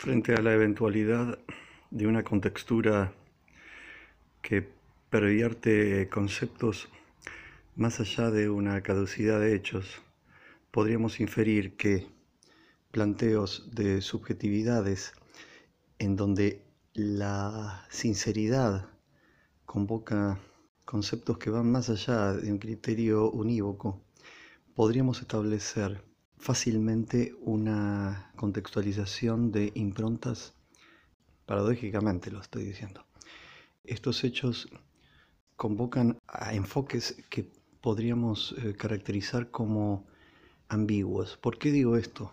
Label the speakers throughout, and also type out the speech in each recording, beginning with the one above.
Speaker 1: Frente a la eventualidad de una contextura que pervierte conceptos más allá de una caducidad de hechos, podríamos inferir que planteos de subjetividades en donde la sinceridad convoca conceptos que van más allá de un criterio unívoco, podríamos establecer fácilmente una contextualización de improntas, paradójicamente lo estoy diciendo. Estos hechos convocan a enfoques que podríamos eh, caracterizar como ambiguos. ¿Por qué digo esto?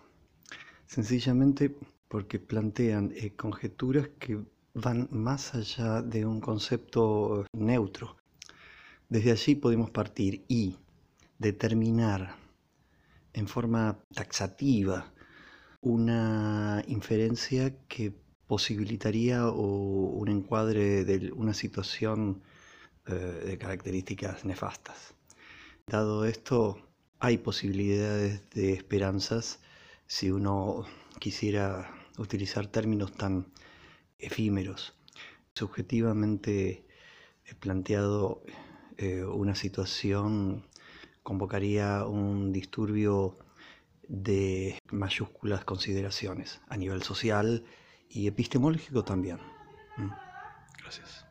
Speaker 1: Sencillamente porque plantean eh, conjeturas que van más allá de un concepto neutro. Desde allí podemos partir y determinar en forma taxativa una inferencia que posibilitaría un encuadre de una situación eh, de características nefastas. Dado esto, hay posibilidades de esperanzas si uno quisiera utilizar términos tan efímeros. Subjetivamente he planteado eh, una situación convocaría un disturbio de mayúsculas consideraciones a nivel social y epistemológico también. Gracias.